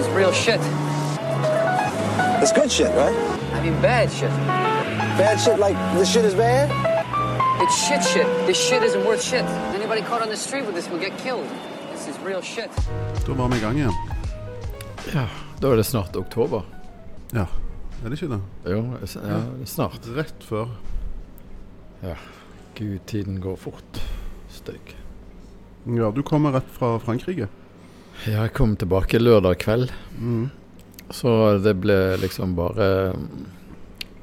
Is real shit. It's good shit, right? I mean bad shit. Bad shit like this shit is bad? It's shit shit. This shit isn't worth shit. Anybody caught on the street with this will get killed. This is real shit. Da var vi i gang igjen. Ja, da er det snart oktober. Ja, er det ikke det? Jo, ja, snart. Rett før. Ja. Gud, tiden går fort. Støyk. Ja, du kommer rett fra Frankrike. Ja, jeg kom tilbake lørdag kveld, Mm. så det ble liksom bare mm,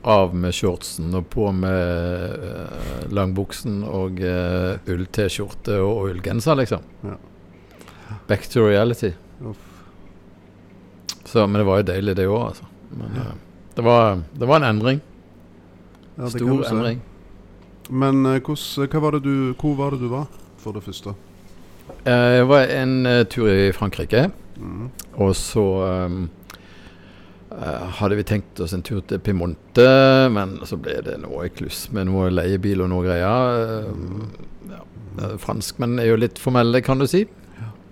av med shortsen og på med uh, langbuksen og uh, ull-T-skjorte og ullgenser, liksom. Ja. Back to reality. Uff. Så, men det var jo deilig, det òg, altså. Men eh, det, var, det var en endring. Ja, Stor endring. Men uh, hos, var det du, hvor var det du var, for det første? Eh, Jeg var en eh, tur i Frankrike, Mm. og så um, hadde vi tenkt oss en tur til Piemonte, men så ble det noe i kluss med noe leiebil og noe greier. Mm. ja. Franskmenn er jo litt formelle, kan du si.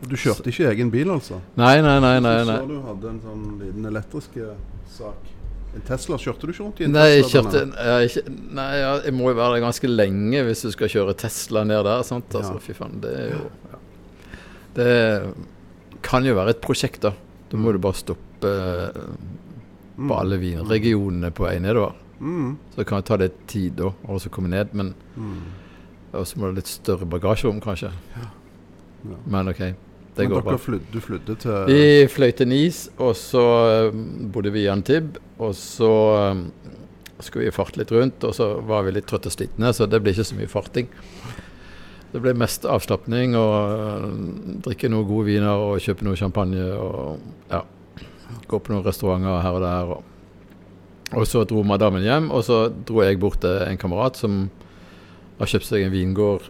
Du kjørte ikke egen bil, altså? Nei, nei, nei. nei, nei. så du hadde en sånn liten elektrisk sak. En Tesla, kjørte du ikke rundt i en Nei, Tesla? kjørte jeg, ikke, Nei, jeg må jo være der ganske lenge hvis du skal kjøre Tesla ned der. Sant? Altså, Ja. Fy faen, det er jo Det kan jo være et prosjekt, da. Da må du bare stoppe eh, Mm. på alle vinregionene på vei nedover. Mm. Så det kan jo ta litt tid da, så komme ned. Men Mm. og så må det litt større bagasjerom, kanskje. Ja. Men OK, det Men går bra. flydde, du flydde til Vi fløy til Nis, og så um, bodde vi i Antib. Og så um, skulle vi farte litt rundt, og så var vi litt trøtte og slitne, så det ble ikke så mye farting. Det ble mest avslapning og uh, drikke noen gode viner og kjøpe noe champagne og ja, gå på noen restauranter her og der. Og, og så dro madammen hjem, og så dro jeg bort til en kamerat som har kjøpt seg en vingård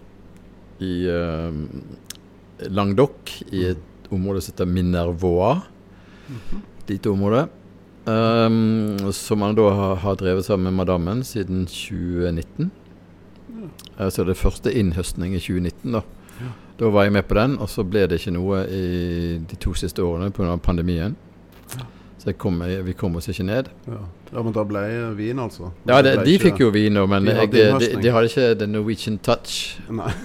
i uh, Languedoc, i et område som heter Minervois. Lite område. Um, som han da har, har drevet sammen med madammen siden 2019. Eh, så det første innhøstning i 2019, da. Ja. Da var jeg med på den, og så ble det ikke noe i de to siste årene pga. pandemien. Så jeg kom, vi kom oss ikke ned. ja. ja, men da ble vin, altså? Ja, det, de ikke- fikk jo vin nå, men De jeg, hadde de, de, innhøstning. hadde ikke the Norwegian touch. Nei.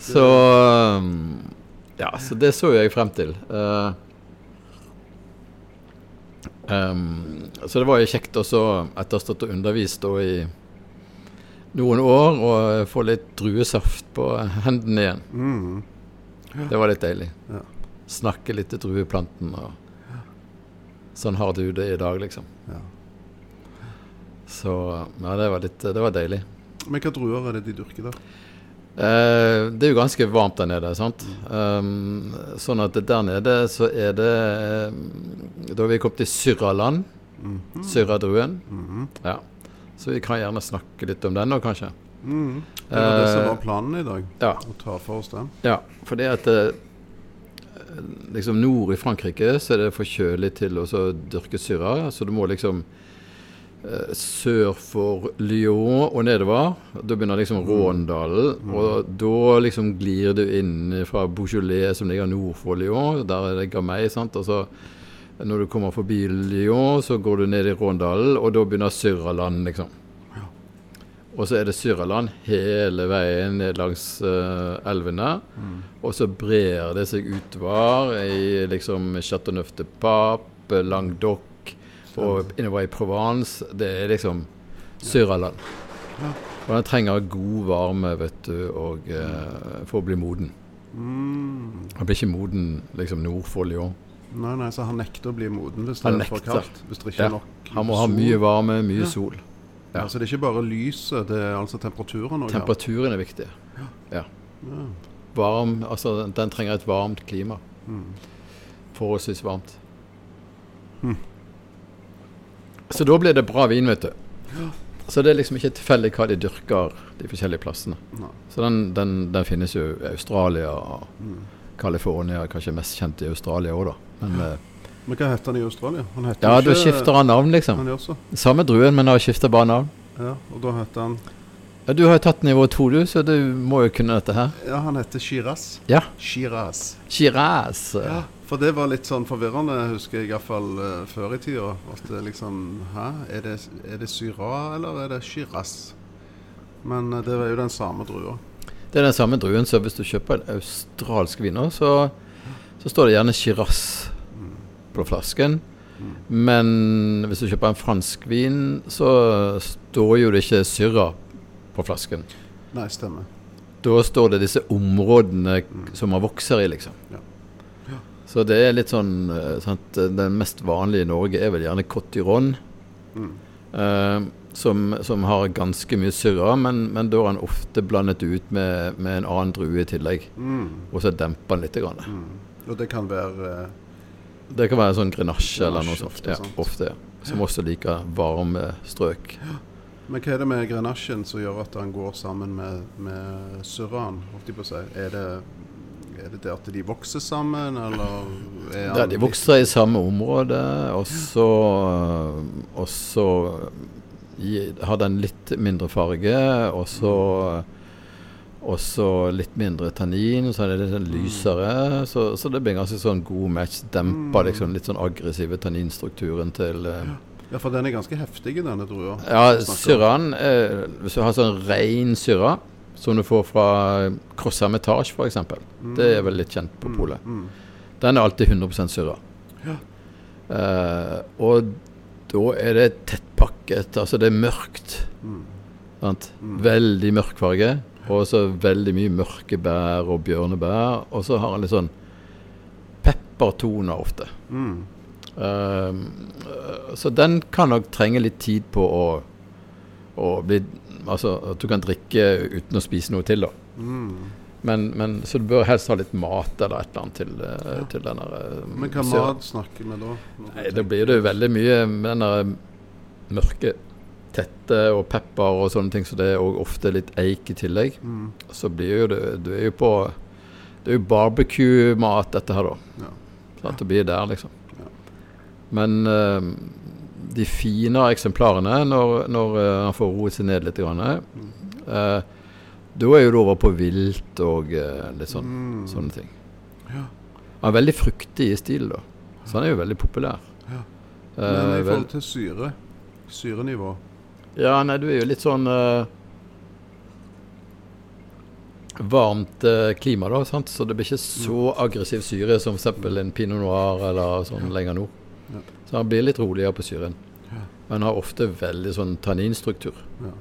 Så um, Ja, så det så jeg frem til. Eh, um, så det var jo kjekt også, etter å ha stått og undervist da i noen år, å få litt druesaft på hendene igjen. Mm. Det var litt deilig. Ja. Snakke litt til drueplanten og Sånn har du det i dag, liksom. Ja. Så ja, det var litt Det var deilig. Men hva druer er det de dyrker der? Eh, det er jo ganske varmt der nede, sant. Um, sånn at der nede så er det eh, Da har vi kommet til Syrraland. Mhm. Syrradruen. -hmm. Ja. Så vi kan gjerne snakke litt om den nå, kanskje. Mm. Det var det som Eh, var planen i dag. Ja. Å ta for oss den. ja for det at eh, liksom nord i Frankrike så er det for kjølig til å dyrke syrra. Så du må liksom eh, sør for Lyon og nedover. Da begynner liksom Råndalen. Og da liksom glir du inn fra Beaujolais, som ligger nord for Lyon. Der er det Gamay. sant? Og så når du kommer forbi Lyon, så går du ned i Råndalen, og da begynner Syrraland, liksom. Og så er det Syrraland hele veien ned langs uh, elvene. Og så brer det seg utover i liksom Chateauneuf de Pape, Languedoc og innover i Provence. Det er liksom Syrraland. Ja. Og den trenger god varme, vet du, og, eh, for å bli moden. Mm. Den blir ikke moden liksom nord for Lyon. Nei, nei, så han nekter å bli moden hvis det Han er for kaldt? Hvis det ikke Ja. er nok Han må ha mye varme, mye Ja. sol. Ja. ja. Så det er ikke bare lyset, det er altså temperaturen òg? Temperaturen er viktig. Ja. Varm, altså Den trenger et varmt klima. Mm. Forholdsvis varmt. Mm. Så da blir det bra vin, vet du. Så det er liksom ikke tilfeldig hva de dyrker de forskjellige plassene. Nei. Så den, den, den finnes jo i Australia og Mm. California, kanskje mest kjent i Australia òg, da. Men eh, Men hva heter han i Australia? Han heter ja, da skifter han navn, liksom. Han. Samme druen, men har skifta bare navn. Ja, og da heter han Ja, du har jo tatt nivå to, du, så du må jo kunne dette her. Ja, han heter Shiraz. Ja. Shiraz. Shiraz. Ja, for det var litt sånn forvirrende, husker jeg iallfall uh, før i tida. At det liksom Hæ? Er det, er det Syrah, eller er det Shiraz? Men uh, det var jo den samme drua. Det er den samme druen, så hvis du kjøper en australsk viner, så, så står det gjerne Shiraz på flasken. Men hvis du kjøper en fransk vin, så står jo det ikke Syrah på flasken. Nei, stemmer. Da står det disse områdene som man vokser i, liksom. Ja. Ja. Så det er litt sånn eh, sant, Den mest vanlige i Norge er vel gjerne Cotiron. Mm. eh, som, som har ganske mye syrra, men, men da er den ofte blandet ut med, med en annen drue i tillegg. Mm. Og så demper den litt. Grann. Mm. Og det kan være eh, Det kan være sånn grenasje eller noe sånt. ofte, ja, ofte, ja. Som også liker varme strøk. Men hva er det med grenasjen som gjør at den går sammen med, med si? Er det, er det det at de vokser sammen, eller er Ja, de vokser i samme område, og så, og har den litt mindre farge, og så og så litt mindre tannin, så er det litt sånn lysere. Så, så det blir ganske sånn god match. Demper liksom litt sånn aggressive tanninstrukturen til eh, Ja, for den er ganske heftig, denne drua. Ja, syrraen eh, Hvis du har sånn ren syrra, som du får fra Cross Hermitage f.eks., det er vel litt kjent på polet. Mm. Den er alltid 100 syrra. Ja. Eh, og da er det tettpakket, altså det er mørkt. Mm. Sant? Veldig mørk farge, og så veldig mye mørke bær og bjørnebær. Og så har han litt sånn peppertoner ofte. Mm. Eh, så den kan nok trenge litt tid på å, å bli Altså at du kan drikke uten å spise noe til, da. Mm. Men, men, så du bør helst ha litt mat eller et eller annet til, ja. til denne eh, Men hva mat snakker vi da? Nei, Da blir det jo veldig mye med denne mørke tette og pepper og sånne ting, så det er òg ofte litt eik i tillegg. Mm. Så blir jo det Du er jo på Det er jo barbecue-mat, dette her, da. Ja. Så at det blir der, liksom. Men eh, de fine eksemplarene, når, når eh, han får roet seg ned litt, grann, Mm. eh, da er jo det over på vilt og litt sånn, Mm. sånne ting. Ja. Han er veldig fruktig i stil, da. Så han er jo veldig populær. Ja. Men i forhold til syre, syrenivå Ja, nei, du er jo litt sånn uh, Varmt uh, klima, da, sant? så det blir ikke så aggressiv syre som f.eks. en pinot noir eller sånn lenger nord. Ja. Så han blir litt roligere på syren. Ja. Men har ofte veldig sånn tanninstruktur. Ja.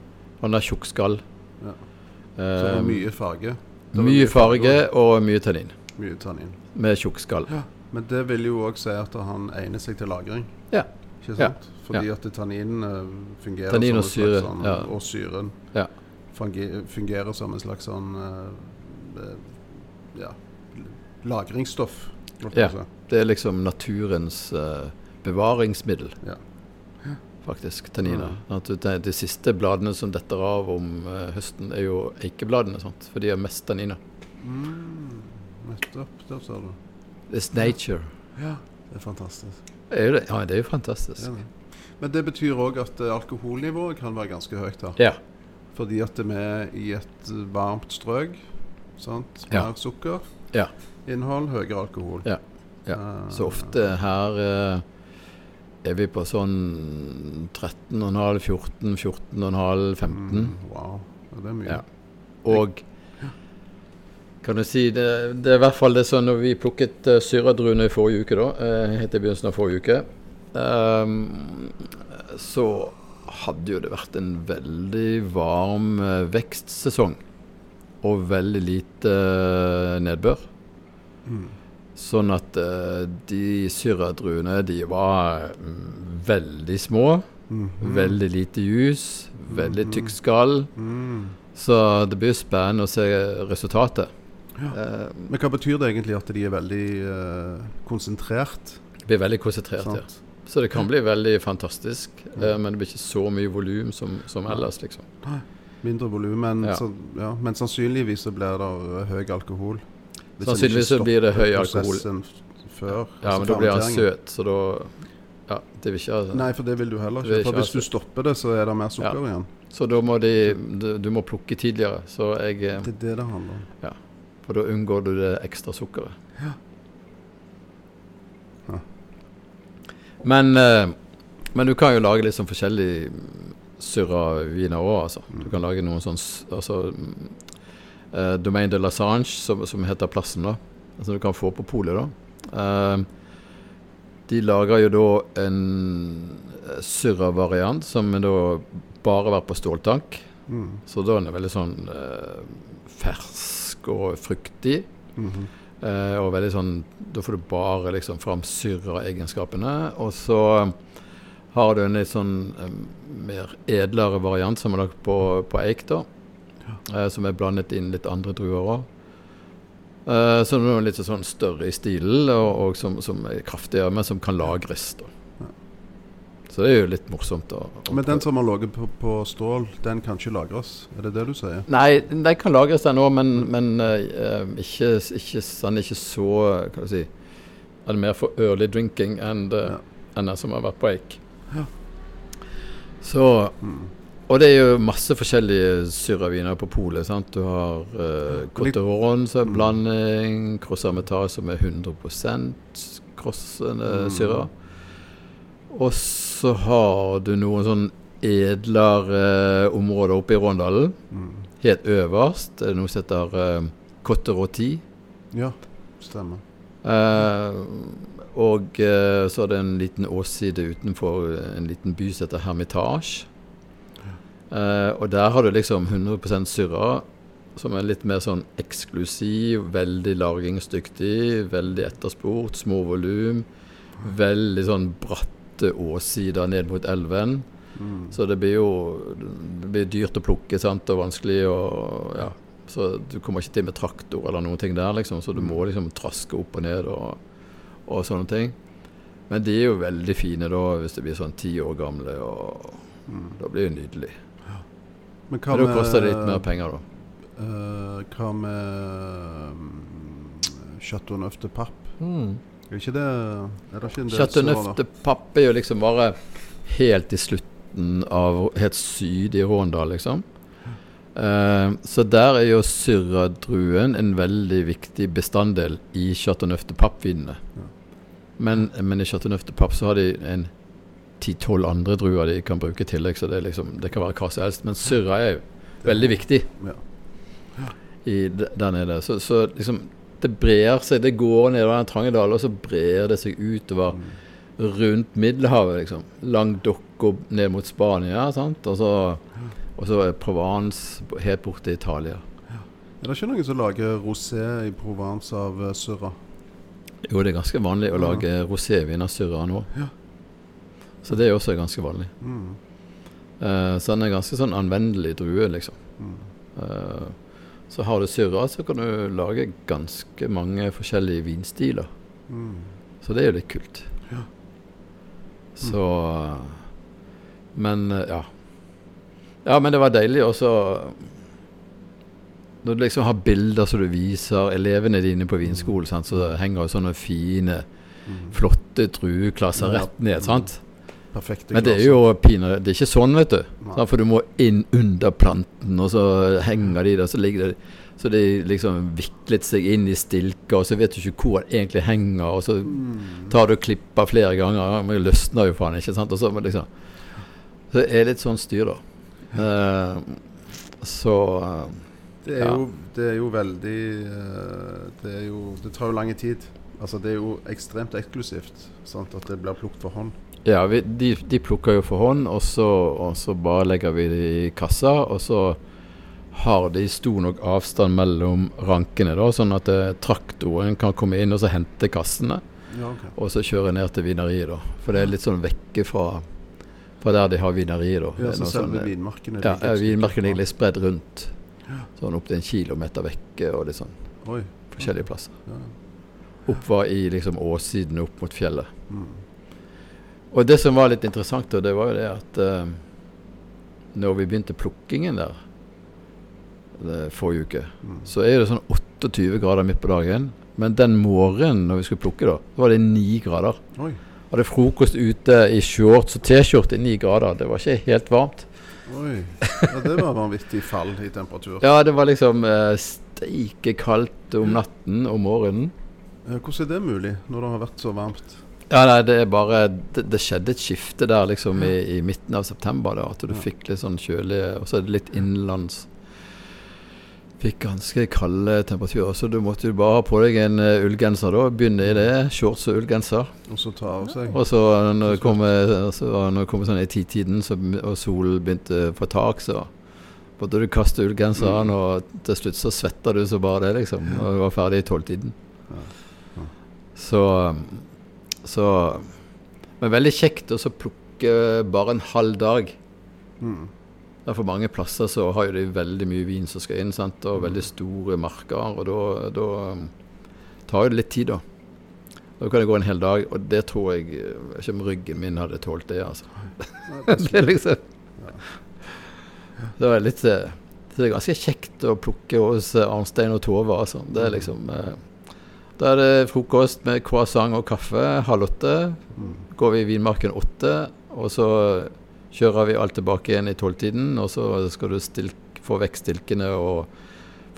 Han har tjukk skall. Ja. Eh, Så det er mye farge. Er mye farge og mye tannin. Mye tannin. Med tjukk skall. Ja. Men det vil jo òg si at han egner seg til lagring. Ja. Ikke Ja. sant? Fordi at tanninen eh, fungerer Tannin som og syre. slags sånn, ja. og syren Ja. fungerer som en slags sånn eh, eh, ja, lagringsstoff. Ja. Det er liksom naturens uh, bevaringsmiddel, Ja. faktisk. Tanniner. Ja. De, de siste bladene som detter av om uh, høsten, er jo eikebladene, sant? for de har mest tanniner. Mm, nettopp. Der sa du. It's nature. Ja. Det er fantastisk. Er det? Ja, det er jo fantastisk. Men det betyr òg at eh, alkoholnivået kan være ganske høyt her. Ja. Fordi at vi er i et varmt strøk. Sant? Ja. Mer sukker. Ja. Innhold, høyere alkohol. Ja. Ja. Eh, Så ofte her eh, er vi på sånn 13,5, 14, 14,5, 15. Mm, wow. Det er mye. Ja. Og kan du si det, det er i hvert fall det sånn når vi plukket uh, syradruene i forrige uke, da, uh, helt i begynnelsen av forrige uke, um, så hadde jo det vært en veldig varm uh, vekstsesong. Og veldig lite eh, nedbør. Mm. Sånn at eh, de syrradruene de var mm, veldig små. Mhm. Veldig lite juice, veldig tykk skall. Mm. Så det blir spennende å se resultatet. Ja. Eh, Men hva betyr det egentlig at de er veldig eh, konsentrert? det blir veldig konsentrert, ja. Så det kan bli veldig fantastisk. eh, men det blir ikke så mye volum som, som ellers, liksom. Mindre volum, men, Ja. ja, men sannsynligvis så blir det eh, høy alkohol. Sannsynligvis så blir det høy alkohol. Før, Ja, men da blir han søt, så da Ja, det vil ikke altså. Nei, for det vil du heller ikke. For hvis du stopper det, så er det mer sukker igjen. Så da må de du, må plukke tidligere. Så jeg eh, Det er det det handler om. Ja. For da unngår du det ekstra sukkeret. Ja. Ja. Men, eh, men du kan jo lage litt sånn forskjellig surra viner òg, altså. Du kan lage noen sånn altså, mm, eh, Domaine de la Sange, som, som heter plassen, da. Som du kan få på polet, da. Eh, de lager jo da en eh, syrra-variant som da bare vært på ståltank. Mm. Så da er den veldig sånn eh, fersk og fruktig. Mhm. Eh, og veldig sånn Da får du bare liksom fram surra-egenskapene. Og så har du en litt sånn eh, mer edlere variant som er lagt på, på eik, da. Eh, som er blandet inn litt andre druer òg. Eh, så den er litt sånn større i stilen, og, og som, som er kraftigere, men som kan lagres. da. Så det er jo litt morsomt. å- å Men den som har ligget på, på stål, den kan ikke lagres? Er det det du sier? Nei, den kan lagres den òg, men, men uh, ikke, ikke, er ikke så Hva skal si Er det mer for early drinking enn uh, Ja. enn den som har vært på eik. Ja. Så Mm. Og det er jo masse forskjellige syrraviner på polet. sant? Du har uh, Cotteron som er Mm. blanding, Crossametal som er 100 krossende Mm. syre. Og så har du noen sånn edlere områder oppe i Råndalen. Mm. Helt øverst er det noe som heter uh, Cotteroti. Ja, stemmer. Uh, og uh, så er det en liten åsside utenfor eh, en liten by som heter Hermitage. Eh, og der har du liksom 100% syrra, som er litt mer sånn eksklusiv, veldig lagringsdyktig, veldig etterspurt, små volum. Veldig sånn bratte åssider ned mot elven. Mm. Så det blir jo det blir dyrt å plukke sant, og vanskelig og ja. Så du kommer ikke til med traktor eller noen ting der, liksom. Så du må liksom traske opp og ned og, og sånne ting. Men de er jo veldig fine da hvis de blir sånn ti år gamle, og Mm. da blir det nydelig. Men Men da koster det litt mer penger, da. Uh, hva med um, Chateau Neuf de Pape? Er ikke det Er det ikke en del Chateau Neuf de Papp er jo liksom bare helt i slutten av Helt syd i Råndal, liksom. Uh, så der er jo syrradruen en veldig viktig bestanddel i Chateau Neuf de Papp-vinene. Ja. Men, men i Chateau Neuf de Papp så har de en ti-tolv andre druer de kan bruke i tillegg, så det, liksom, det kan være hva som helst. Men syrra er jo veldig viktig Ja. i, der nede. Så, så liksom det brer seg, det går nedover den trange dalen, og så brer det seg utover Mm. rundt Middelhavet, liksom. Langt dokk ned mot Spania, sant. Og så, og så er Provence helt bort til Italia. Er det ikke noen som lager rosé i Provence av syrra? Jo, det er ganske vanlig å Ja. lage rosévin av syrra nå. Ja. Så det er også ganske vanlig. Mm. Uh, så den er ganske sånn anvendelig drue, liksom. Mm. Uh, så har du syrra, så kan du lage ganske mange forskjellige vinstiler. Mm. Så det er jo litt kult. Ja. Så Men eh, ja. Ja, men det var deilig også Når du liksom har bilder som du viser elevene dine på vinskolen, sant, så henger jo sånne fine, Mm. flotte drueklasser rett ned. sant? Perfekte Men det er jo pinadø Det er ikke sånn, vet du. Nei. For du må inn under planten, og så henger de der, så ligger det Så de liksom viklet seg inn i stilker, og så vet du ikke hvor den egentlig henger, og så Mm. tar du klipper flere ganger, men det løsner jo faen ikke, sant. Og så, men liksom, så det er litt sånn styr, da. Uh, så uh, Det er, Ja. jo, det er jo veldig eh, Det er jo Det tar jo lang tid. Altså Det er jo ekstremt eksklusivt sant, at det blir plukket for hånd. Ja, vi, de, de plukker jo for hånd, og så, og så bare legger vi det i kassa. Og så har de stor nok avstand mellom rankene, da, sånn at eh, traktoren kan komme inn og så hente kassene. Ja, okay. Og så kjøre ned til vineriet, da. For det er litt sånn vekke fra, fra der de har vineriet, da. Ja, så selve sånn, eh, vinmarkene Ja, ja vinmarkene ligger litt spredd rundt. Ja. Sånn opp til en kilometer vekke og litt sånn Oi. forskjellige plasser. Ja. Opp var i liksom åssiden opp mot fjellet. Mm. Og det som var litt interessant, det var jo det at uh, når vi begynte plukkingen der forrige uke, Mm. så er det sånn 28 grader midt på dagen. Men den morgenen når vi skulle plukke, da, så var det 9 grader. Oi. Hadde frokost ute i shorts og T-skjorte i 9 grader. Det var ikke helt varmt. Oi. Ja, det var vanvittig fall i temperatur. Ja, det var liksom uh, steike kaldt om natten og morgenen. Eh, Hvordan er det mulig når det har vært så varmt? Ja, nei, det er bare Det, det skjedde et skifte der liksom i, i midten av september. da At du fikk litt sånn kjølige Og så er det litt innenlands. Fikk ganske kalde temperaturer. Så du måtte jo bare ha på deg en uh, ullgenser da. Begynne i det. Shorts og ullgenser. Og så ta av seg? Og så når det kom, eh, det kom sånn i titiden så, og solen begynte å få tak, så måtte du kaste ullgenseren, og til slutt så svetta du så bare det, liksom. Og du var ferdig i tolvtiden. Så Så Men veldig kjekt å plukke bare en halv dag. Mm. Der for mange plasser så har jo de veldig mye vin som skal inn, sant? og veldig store marker. Og da, da um, tar jo det litt tid, da. Da kan det gå en hel dag, og det tror jeg jeg ikke om ryggen min hadde tålt det, altså. det er liksom Det var litt eh, Det er ganske kjekt å plukke hos eh, Arnstein og Tove, altså. Det er liksom eh, Da er det frokost med croissant og kaffe halv åtte. Går vi i vinmarken åtte, og så kjører vi alt tilbake igjen i tolvtiden. Og så skal du stilk, få vekk stilkene og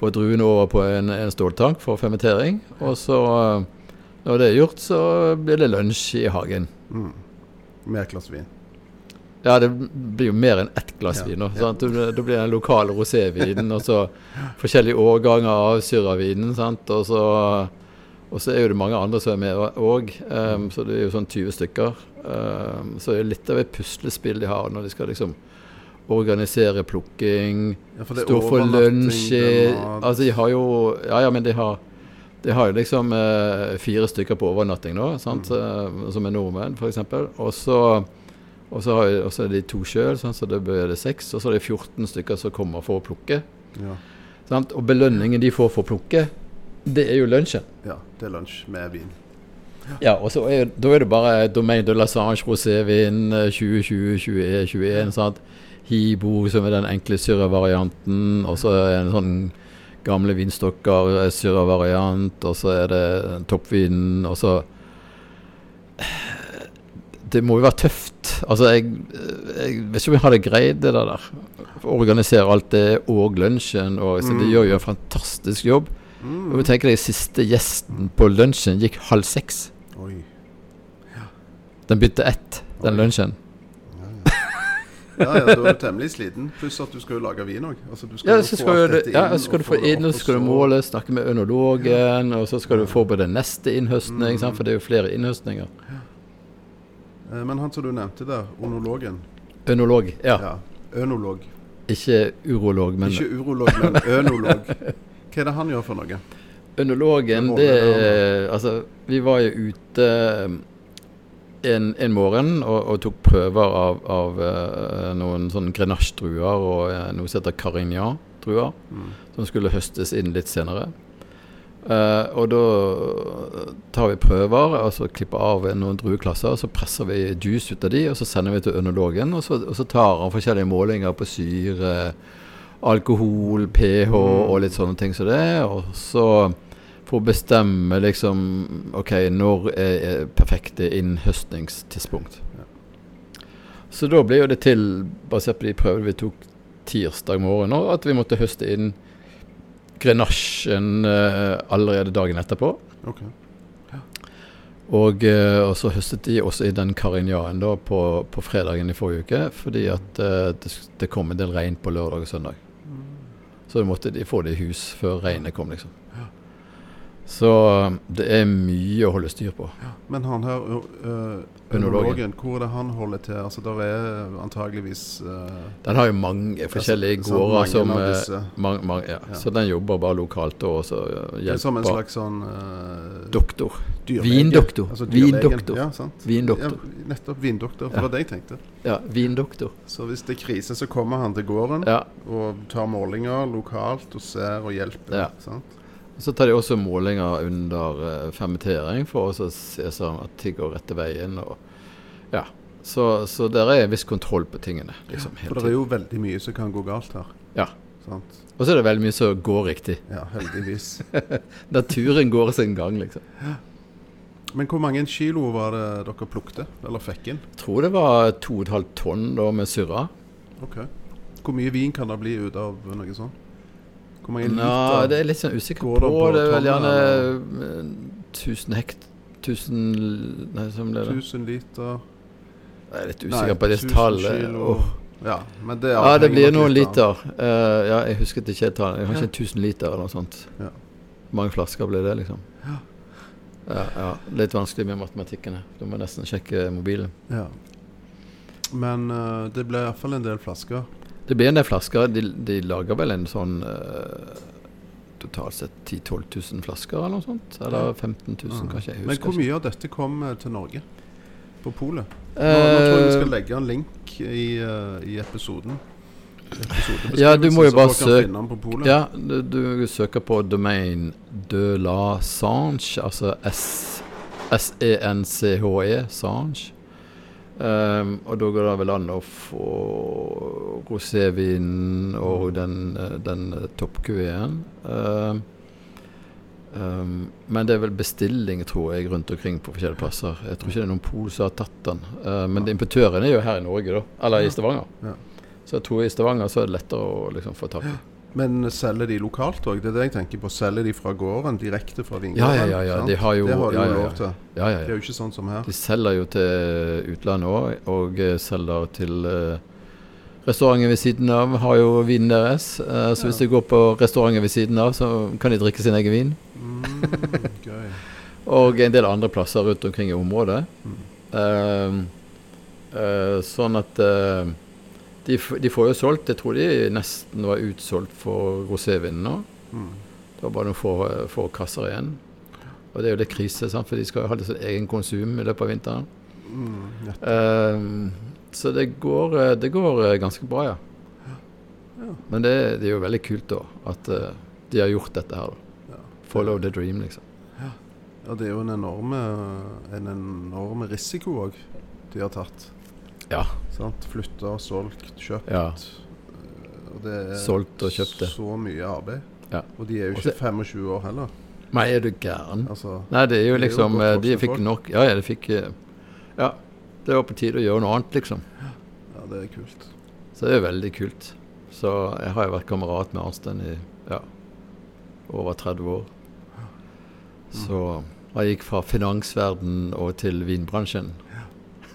få druene over på en, en ståltank for fermentering. Og så, når det er gjort, så blir det lunsj i hagen. Mm. Med et glass vin. Ja, det blir jo mer enn ett glass vin. ja. sant? Da blir det den lokale rosévinen, og så forskjellige årganger av syravinen. sant? Og så, og så er jo det mange andre som er med òg, så det er jo sånn 20 stykker. Um, så det er litt av et puslespill de har når de skal liksom organisere plukking, Ja, for er stå for lunsj er mat. Altså, de har jo Ja, ja, men de har de har jo liksom eh, fire stykker på overnatting nå, sant? Mm. Eh, som er nordmenn f.eks. Og så og så er de to sjøl, så det blir det seks. Og så er det 14 stykker som kommer for å plukke. Ja. Sant? Og belønningen de får for å plukke, det er jo lunsjen. ja, det er lunsj med vin. Ja, og så er, da er det bare Domaine de la Sange rosévin eh, 2020, 2021. Sant? Hibo, som er den enkle syrra-varianten. Og så er det en sånn gamle vinstokker, eh, syrra-variant. Og så er det toppvinen, og så Det må jo være tøft. Altså, jeg, jeg vet ikke om jeg hadde greid det der. Å organisere alt det og lunsjen. Og, så de Mm. gjør jo en fantastisk jobb. Og du tenker deg, Siste gjesten på lunsjen gikk halv seks. Oi. Den begynte ett, den Oi. lunsjen. Ja, ja, da er du temmelig sliten. Pluss at du skal jo lage vin òg. Altså, Ja, så skal, du, ja, så skal du få inn, og så skal du måle, snakke med ønologen, og så skal du forberede neste innhøstning, Mm. for det er jo flere innhøstninger. Ja. Men han som du nevnte der, onologen. Ønolog, ja. Ja. Ønolog. Ikke urolog, men Ikke urolog, men ønolog. Hva er det han gjør for noe? ønologen, det er Altså, vi var jo ute en, en morgen og, og tok prøver av, av eh, noen sånne grenache-druer og eh, noe som heter carignan-druer. Mm. som skulle høstes inn litt senere. Uh, og da tar vi prøver, altså klipper av noen drueklasser, så presser vi juice ut av de, og så sender vi til ønologen, og så, og så tar han forskjellige målinger på syre, alkohol, pH og litt sånne ting som det, og så for å bestemme liksom OK, når er, er perfekte innhøstningstidspunkt. Så da ble jo det til, basert på de prøvene vi tok tirsdag morgen, at vi måtte høste inn grenasjen uh, allerede dagen etterpå. Ok. Og, eh, og så høstet de også i den Carignanen da på, på fredagen i forrige uke, fordi at eh, det, det kom en del regn på lørdag og søndag. Så måtte de få det i hus før regnet kom, liksom. Så eh, det er mye å holde styr på. Men han her, ø- ø, hvor er det han holder til? Altså, Der er antageligvis eh, Den har jo mange forskjellige så- så gårder mange som mange, disse. mang- mang- ja. Ja. Så den jobber bare lokalt og så hjelper. Det er som en slags sånn eh, doktor. Vindoktor. Altså. Vindoktor. Ja, sant? Vindoktor. Ja, nettopp. Vindoktor. Det Ja. var det jeg tenkte. Ja, vindoktor. Så hvis det er krise, så kommer han til gården Ja. og tar målinger lokalt og ser og hjelper. Ja. Sant? Så tar de også målinger under eh, fermentering for å se at ting går rette veien. Og, ja. Så, så der er en viss kontroll på tingene. liksom For det er jo veldig mye som kan gå galt her. Ja. Sant? Og så er det veldig mye som går riktig. Ja, heldigvis. Naturen går sin gang, liksom. Men hvor mange kilo var det dere plukte, eller fikk inn? Jeg tror det var 2,5 tonn da med surra. Ok. Hvor mye vin kan det bli ut av noe sånt? Hvor mange Nei, Ja, det er litt sånn usikker på. på Det er vel gjerne eller? eh, 1000 hekt... 1000 Nei, hva ble det? 1000 liter Jeg er litt Nei, usikker på det tallet. kilo. Ja, men det Ja, det blir noen liter. liter. Uh, ja, jeg husker ikke et tall. Kanskje Ja. 1000 liter eller noe sånt. Ja. Mange flasker blir det, liksom? Ja, ja. Litt vanskelig med matematikken. Du må nesten sjekke mobilen. Ja. Men uh, det ble iallfall en del flasker. Det blir en del flasker. De, de lager vel en sånn uh, totalt sett 10 000-12 000 flasker eller noe sånt? Eller 15 000, Ja. kanskje. Jeg Men hvor mye av dette kom eh, til Norge? På polet? Nå, nå tror jeg vi skal Eh, legge en link i, eh, i episoden. Ja, du må jo bare søke-. Ja, du, du søker på domain de la Sange, altså S- S-E-N-C-H-E, Sange. Ehm, og da går det vel an å få rosévinen og den, eh, den eh, toppkuveen. Um, um, men det er vel bestilling, tror jeg, rundt omkring på forskjellige plasser. Jeg tror ikke det er noen pol som har tatt den. Uh, men importøren er jo her i Norge, da. Eller i Stavanger. Ja. Så jeg tror i Stavanger så er det lettere å liksom få tak i. Men selger de lokalt òg? Det er det jeg tenker på. Selger de fra gården, direkte fra vingården? ja, ja, ja. De har jo det har de ja, jo ja, lov til. Ja, ja, Det er jo ikke sånn som her. De selger jo til utlandet òg, og eh, selger til eh, restauranten ved siden av. Har jo vinen deres. Eh, så hvis de går på restauranten ved siden av, så kan de drikke sin egen vin. Mm. Og en del andre plasser rundt omkring i området. Mm. Uh, uh, sånn at eh, de, de får jo solgt Jeg tror de nesten var utsolgt for rosévinen nå. Mm. Det var bare noen få, få kasser igjen. Og det er jo litt krise, sant? for de skal jo ha litt sånn egen konsum i løpet av vinteren. Mm, Ehm, så det går, eh, det går eh, ganske bra, ja. Ja. Men det, det er jo veldig kult da, at eh, de har gjort dette her. da. Ja. Follow the dream, liksom. Ja, det er jo en enorme, en enorme risiko òg de har tatt. Ja. Sant? Flytta, solgt, kjøpt. Ja. Eh, Og det er Solgt og kjøpt det. så mye arbeid. Ja. Og de er jo ikke Også, 25 år heller. Nei, er du gæren? Altså, Nei, det er jo liksom er jo liksom eh, De fikk folk. nok Ja, ja, de fikk eh, Ja. Det var på tide å gjøre noe annet, liksom. ja, det er kult. Så det er veldig kult. Så jeg har jo vært kamerat med Arnstein i ja, over 30 år. Så jeg gikk fra finansverden og til vinbransjen.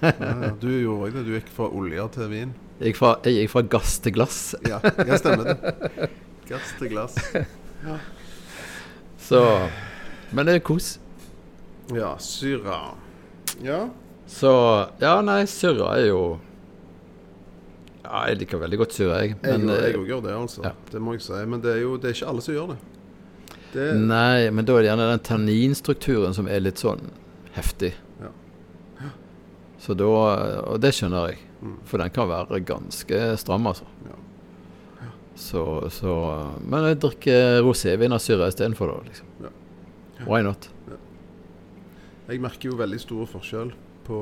Ja, ja. Du gjorde òg det. Du gikk fra olje til vin. Jeg gikk fra, jeg gikk fra gass til glass. Ja, jeg stemmer det. Gass til glass. Så Men det er kos. Ja, syra. Ja. Så Ja, nei, Syra er jo Ja, jeg liker veldig godt syre, jeg. Jeg òg eh, gjør det, altså. ja. Det må jeg si. Men det er jo det er ikke alle som gjør det. det Nei, men da er det gjerne den tanninstrukturen som er litt sånn heftig. Ja. Så da Og det skjønner jeg. Mm. For den kan være ganske stram, altså. Ja. Så, så Men jeg drikker rosévin av syre istedenfor, da. Liksom. Ja. Why not? Jeg merker jo veldig stor forskjell på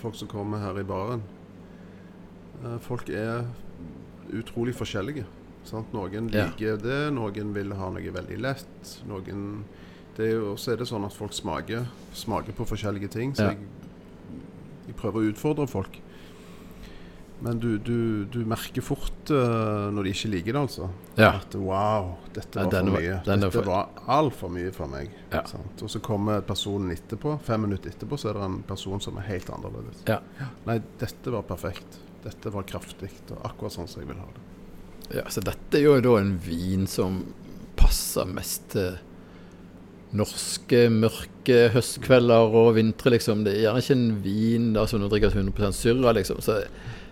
folk som kommer her i baren. Eh, Folk er utrolig forskjellige. Sant? Noen Ja. liker det, noen vil ha noe veldig lett. Noen det jo, Så er det sånn at folk smaker, smaker på forskjellige ting. Så Ja. jeg, jeg prøver å utfordre folk. Men du, du, du merker fort uh, når de ikke liker det, altså. Ja. At wow, dette var for mye. Dette for- var altfor mye for meg. Ja. Sant? Og så kommer personen etterpå, fem minutter etterpå, så er det en person som er helt annerledes. Ja. Nei, dette var perfekt. Dette var kraftig, og akkurat sånn som jeg vil ha det. Ja, så dette er jo da en vin som passer mest til norske, mørke høstkvelder og vintre, liksom. Det er gjerne ikke en vin da, som du drikker 100% Syrra, liksom. Så det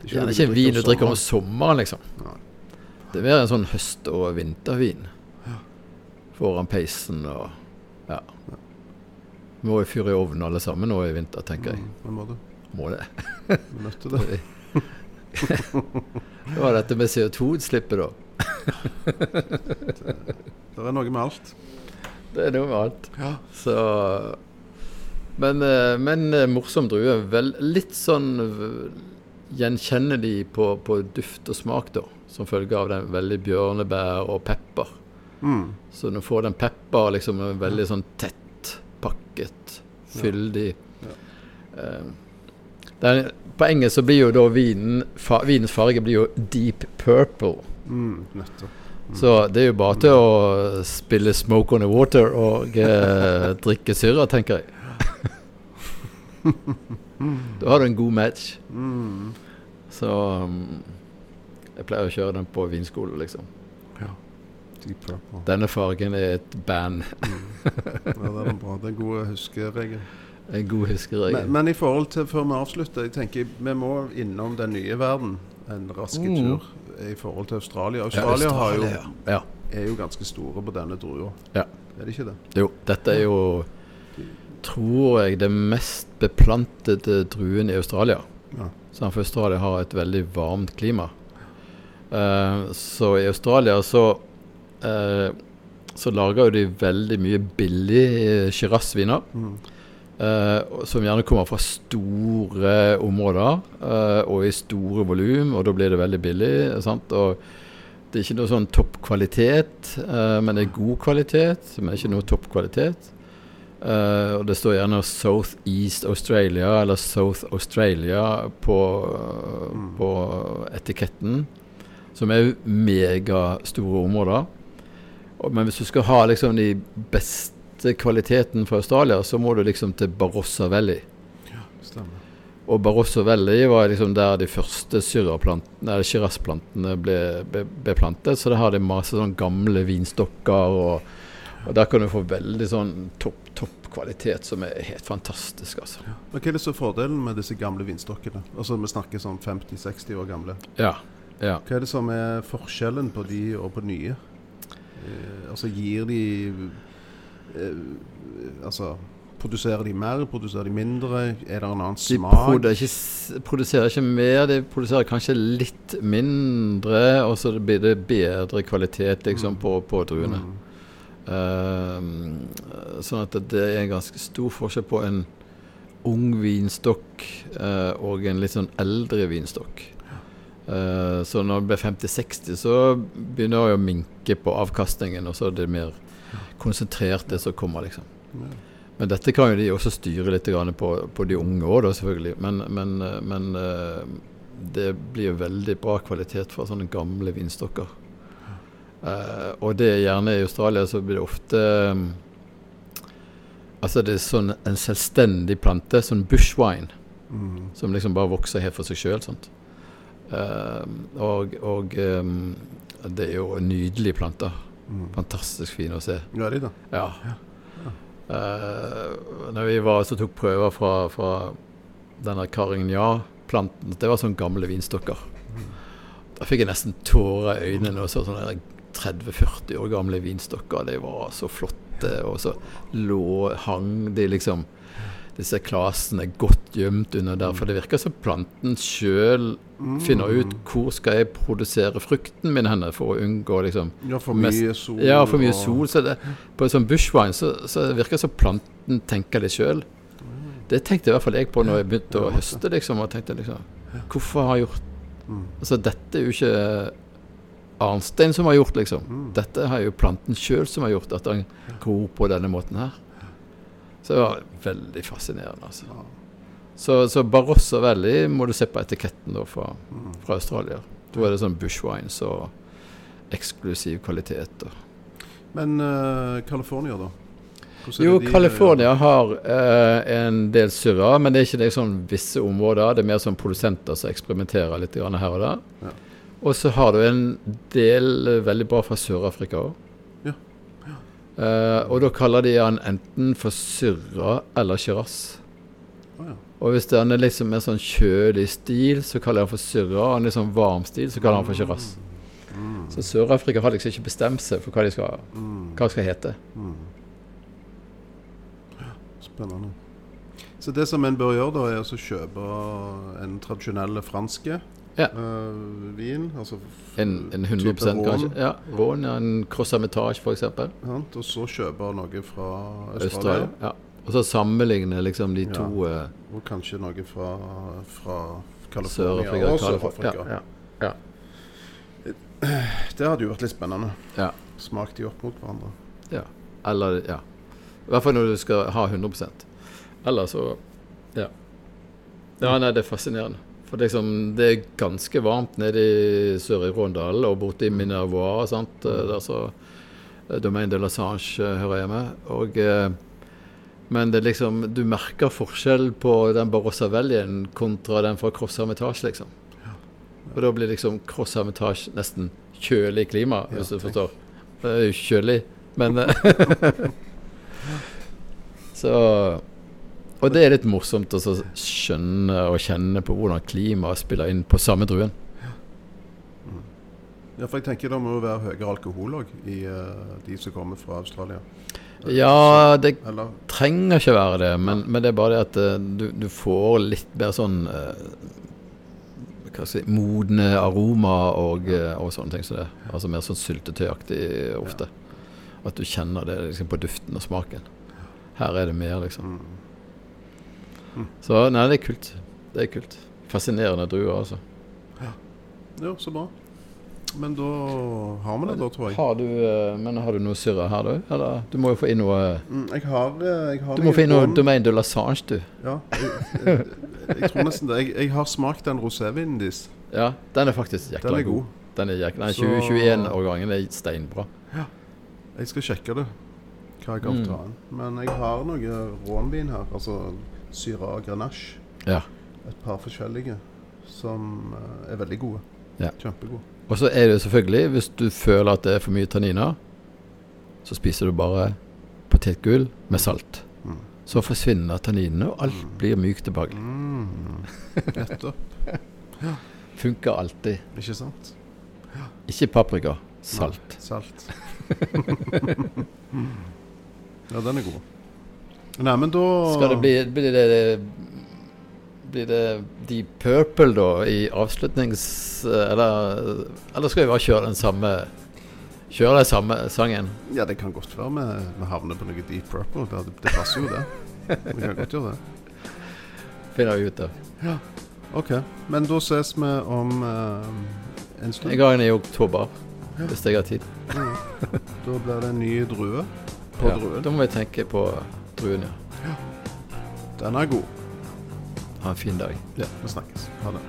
er gjerne ikke en vin du drikker om sommeren, liksom. Det er mer en sånn høst- og vintervin. Foran peisen og Ja. Må jo fyre i ovnen alle sammen nå i vinter, tenker jeg. Mm, må en. Må det. Vi nødt det. Det var dette med CO2-utslippet, da. Det er noe med alt. Det er noe med alt. Ja. Så Men, eh, men eh, morsom drue. Vel, litt sånn gjenkjennelig på, på duft og smak, da. Som følge av den veldig bjørnebær og pepper. Mm. Så du får den pepper liksom veldig sånn tett pakket fyldig. Eh, den, på engelsk så blir jo da vinen fa, Vinens farge blir jo deep purple. Mm, nettopp. Så det er jo bare til å spille 'Smoke on the Water' og eh, drikke syre, tenker jeg. da har du en god match. Mm. Så um, jeg pleier å kjøre den på vinskole, liksom. Deep Purple. Denne fargen er et band. Ja, det er bra. Det er en god huskeregel. En god huskeregel. Men, men i forhold til før vi avslutter, jeg tenker vi må innom den nye verden en rask Mm. I forhold til Australia. Australia, har jo, ja. er jo ganske store på denne drua. Ja. Er det ikke det? Jo, dette er jo, tror jeg, det mest beplantede druen i Australia. Ja. For Australia har et veldig varmt klima. Uh, så i Australia så uh, så lager jo de veldig mye billig eh, Shiraz-viner. Mm. Eh, som gjerne kommer fra store områder uh, og i store volum, og da blir det veldig billig. Sant? Og det er ikke noe sånn topp kvalitet, eh, men det er god kvalitet, men ikke noe topp kvalitet. Eh, og det står gjerne South East Australia eller South Australia på, på etiketten, som er megastore områder. Og, men hvis du skal ha liksom de beste kvaliteten fra Australia, så må du liksom til Barossa Valley. Ja, Stemmer. Og Barossa Valley var liksom der de første sjirasplantene ble, ble, ble plantet. Så der har de masse sånn gamle vinstokker, og, og der kan du få veldig sånn topp, topp kvalitet som er helt fantastisk, altså. Men Hva er det er fordelen med disse gamle vinstokkene? Altså Vi snakker sånn 50-60 år gamle. Ja. ja. Hva er det som er forskjellen på de og på nye? Eh, altså gir de Altså Produserer de mer? Produserer de mindre? Er det en annen De smak? produ ikke, produserer ikke mer, de produserer kanskje litt mindre, og så blir det bedre kvalitet liksom på, på druene. Mm. Uh, sånn at det er en ganske stor forskjell på en ung vinstokk uh, og en litt sånn eldre vinstokk. Uh, så når det blir 50-60, så begynner det å minke på avkastningen, og så er det mer konsentrert det som kommer, liksom. Men dette kan jo de også styre litt på, på de unge òg, selvfølgelig. Men, men, eh, men eh, det blir veldig bra kvalitet fra sånne gamle vinstokker. Eh, og det er gjerne i Australia så blir det ofte Altså det er sånn en selvstendig plante, sånn bushwine, Mm. som liksom bare vokser helt for seg sjøl. og og um, det er jo nydelige planter. Mm. Fantastisk fin å se. Ja, er da. Ja. Ja. Uh, når vi var så tok prøver fra, fra denne Carignan-planten Det var sånne gamle vinstokker. Da fikk jeg nesten tårer i øynene og så sånne 30-40 år gamle vinstokker. De var så flotte, og så lå, hang de liksom disse klasene godt gjemt under der. For det virker som planten sjøl finner ut hvor skal jeg produsere frukten min henne for å unngå liksom Ja, for Mest- mye sol. ja, for mye og- sol. Så det, på en sånn bushwine så, så virker det som planten tenker det sjøl. Det tenkte i hvert fall jeg på når jeg begynte å høste. liksom, og tenkte liksom, Hvorfor har jeg gjort Mm. Altså, Dette er jo ikke Arnstein som har gjort, liksom. Mm. Dette har jo planten sjøl som har gjort at han gror på denne måten her. Så det var veldig fascinerende, altså. Så, så Barossa Valley må du se på etiketten da fra, fra Australia. Da er det sånn bushwines og eksklusiv kvalitet. og Men uh, California, da? Jo, de- California har uh, en del surra, men det er ikke det sånn visse områder. Det er mer sånn produsenter som eksperimenterer litt her og der. Ja. Og så har du en del eh, veldig bra fra Sør-Afrika òg. Eh, og da kaller de han enten for syrra eller shiraz. Oh, ja. Og hvis den er liksom mer sånn kjølig stil, så kaller de han for syrra. Og han er sånn varm stil, så kaller han for shiraz. Mm. Så Sør-Afrika har liksom ikke bestemt seg for hva de skal, Mm. hva de skal hete. Mm. Spennende. Så det som en bør gjøre, da, er å kjøpe en tradisjonell franske Ja. uh, vin. Altså En, en type 100 rån, kanskje. Ja, Rån, ja, en crossametage f.eks. Ja, Og så kjøpe noe fra Australia. Ja. Og så sammenligne liksom de Ja. to eh, Og kanskje noe fra, fra California og Sør-Afrika. Ja, ja. Det hadde jo vært litt spennende. Ja. Smak de opp mot hverandre. ja. Eller ja. I hvert fall når du skal ha 100 Eller så Ja. Ja, nei, det er fascinerende. For liksom, det er ganske varmt nede i sør i Råndalen og borte i Minervois. Sant? Eh, Der så eh, Domaine de la Sange eh, hører hjemme. Og, men det er liksom, du merker forskjell på den Barossa Vallien kontra den fra Cross Hermitage, liksom. Og da blir liksom Cross Hermitage nesten kjølig klima, hvis du forstår. Det er jo kjølig, men Så Og det er litt morsomt å så skjønne og kjenne på hvordan klimaet spiller inn på samme druen. Ja, for jeg tenker det må jo være høyere alkohol òg i uh, de som kommer fra Australia. Ja, det Eller trenger ikke være det, men, men det er bare det at uh, du, du får litt mer sånn uh, hva skal jeg si, modne aroma og, og sånne ting som det. Altså mer sånn syltetøyaktig ofte. At du kjenner det liksom på duften og smaken. Her er det mer, liksom. Så nei, det er kult. Det er kult. Fascinerende druer, altså. Ja. Jo, så bra. Men da har vi det, da, tror jeg. Har du, eh, men har du noe syrre her, du? Eller du må jo få inn noe Mm, jeg har, eh, jeg har Du må få inn noe Domaine de Lasange, du. Ja, jeg, jeg, jeg tror nesten det. Jeg, jeg har smakt den rosévinen deres. Ja, den er faktisk jækla Den er god. Den er jækla, Nei, Så- 2021-årgangen er steinbra. Ja. Jeg skal sjekke det, hva jeg kan Mm. ta. Men jeg har noe rånvin her, altså Syra Grenache. Ja. Et par forskjellige som eh, er veldig gode. Ja. Kjempegode. Og så er det selvfølgelig, hvis du føler at det er for mye tanniner, så spiser du bare potetgull med salt. Mm. Så forsvinner tanninene, og alt blir mykt tilbake. Mm. Nettopp. Funker alltid. Ikke sant? Ikke paprika, salt. Salt. ja, den er god. Nei, men da Skal det bli Blir det blir det Deep Purple da i avslutnings... Eller, eller skal vi bare kjøre den samme Kjøre den samme sangen? Ja, det kan godt være vi, vi havner på noe Deep Purple. Det, det passer jo, det. Vi kan godt gjøre det. Finner vi ut av. OK. Men da ses vi om uh, en stund. En gang i oktober, hvis jeg har tid. Da blir det en ny drue på Ja, druen. da må vi tenke på druen, ja. Den er god. Ha en fin dag. Ja, vi snakkes. Ha det.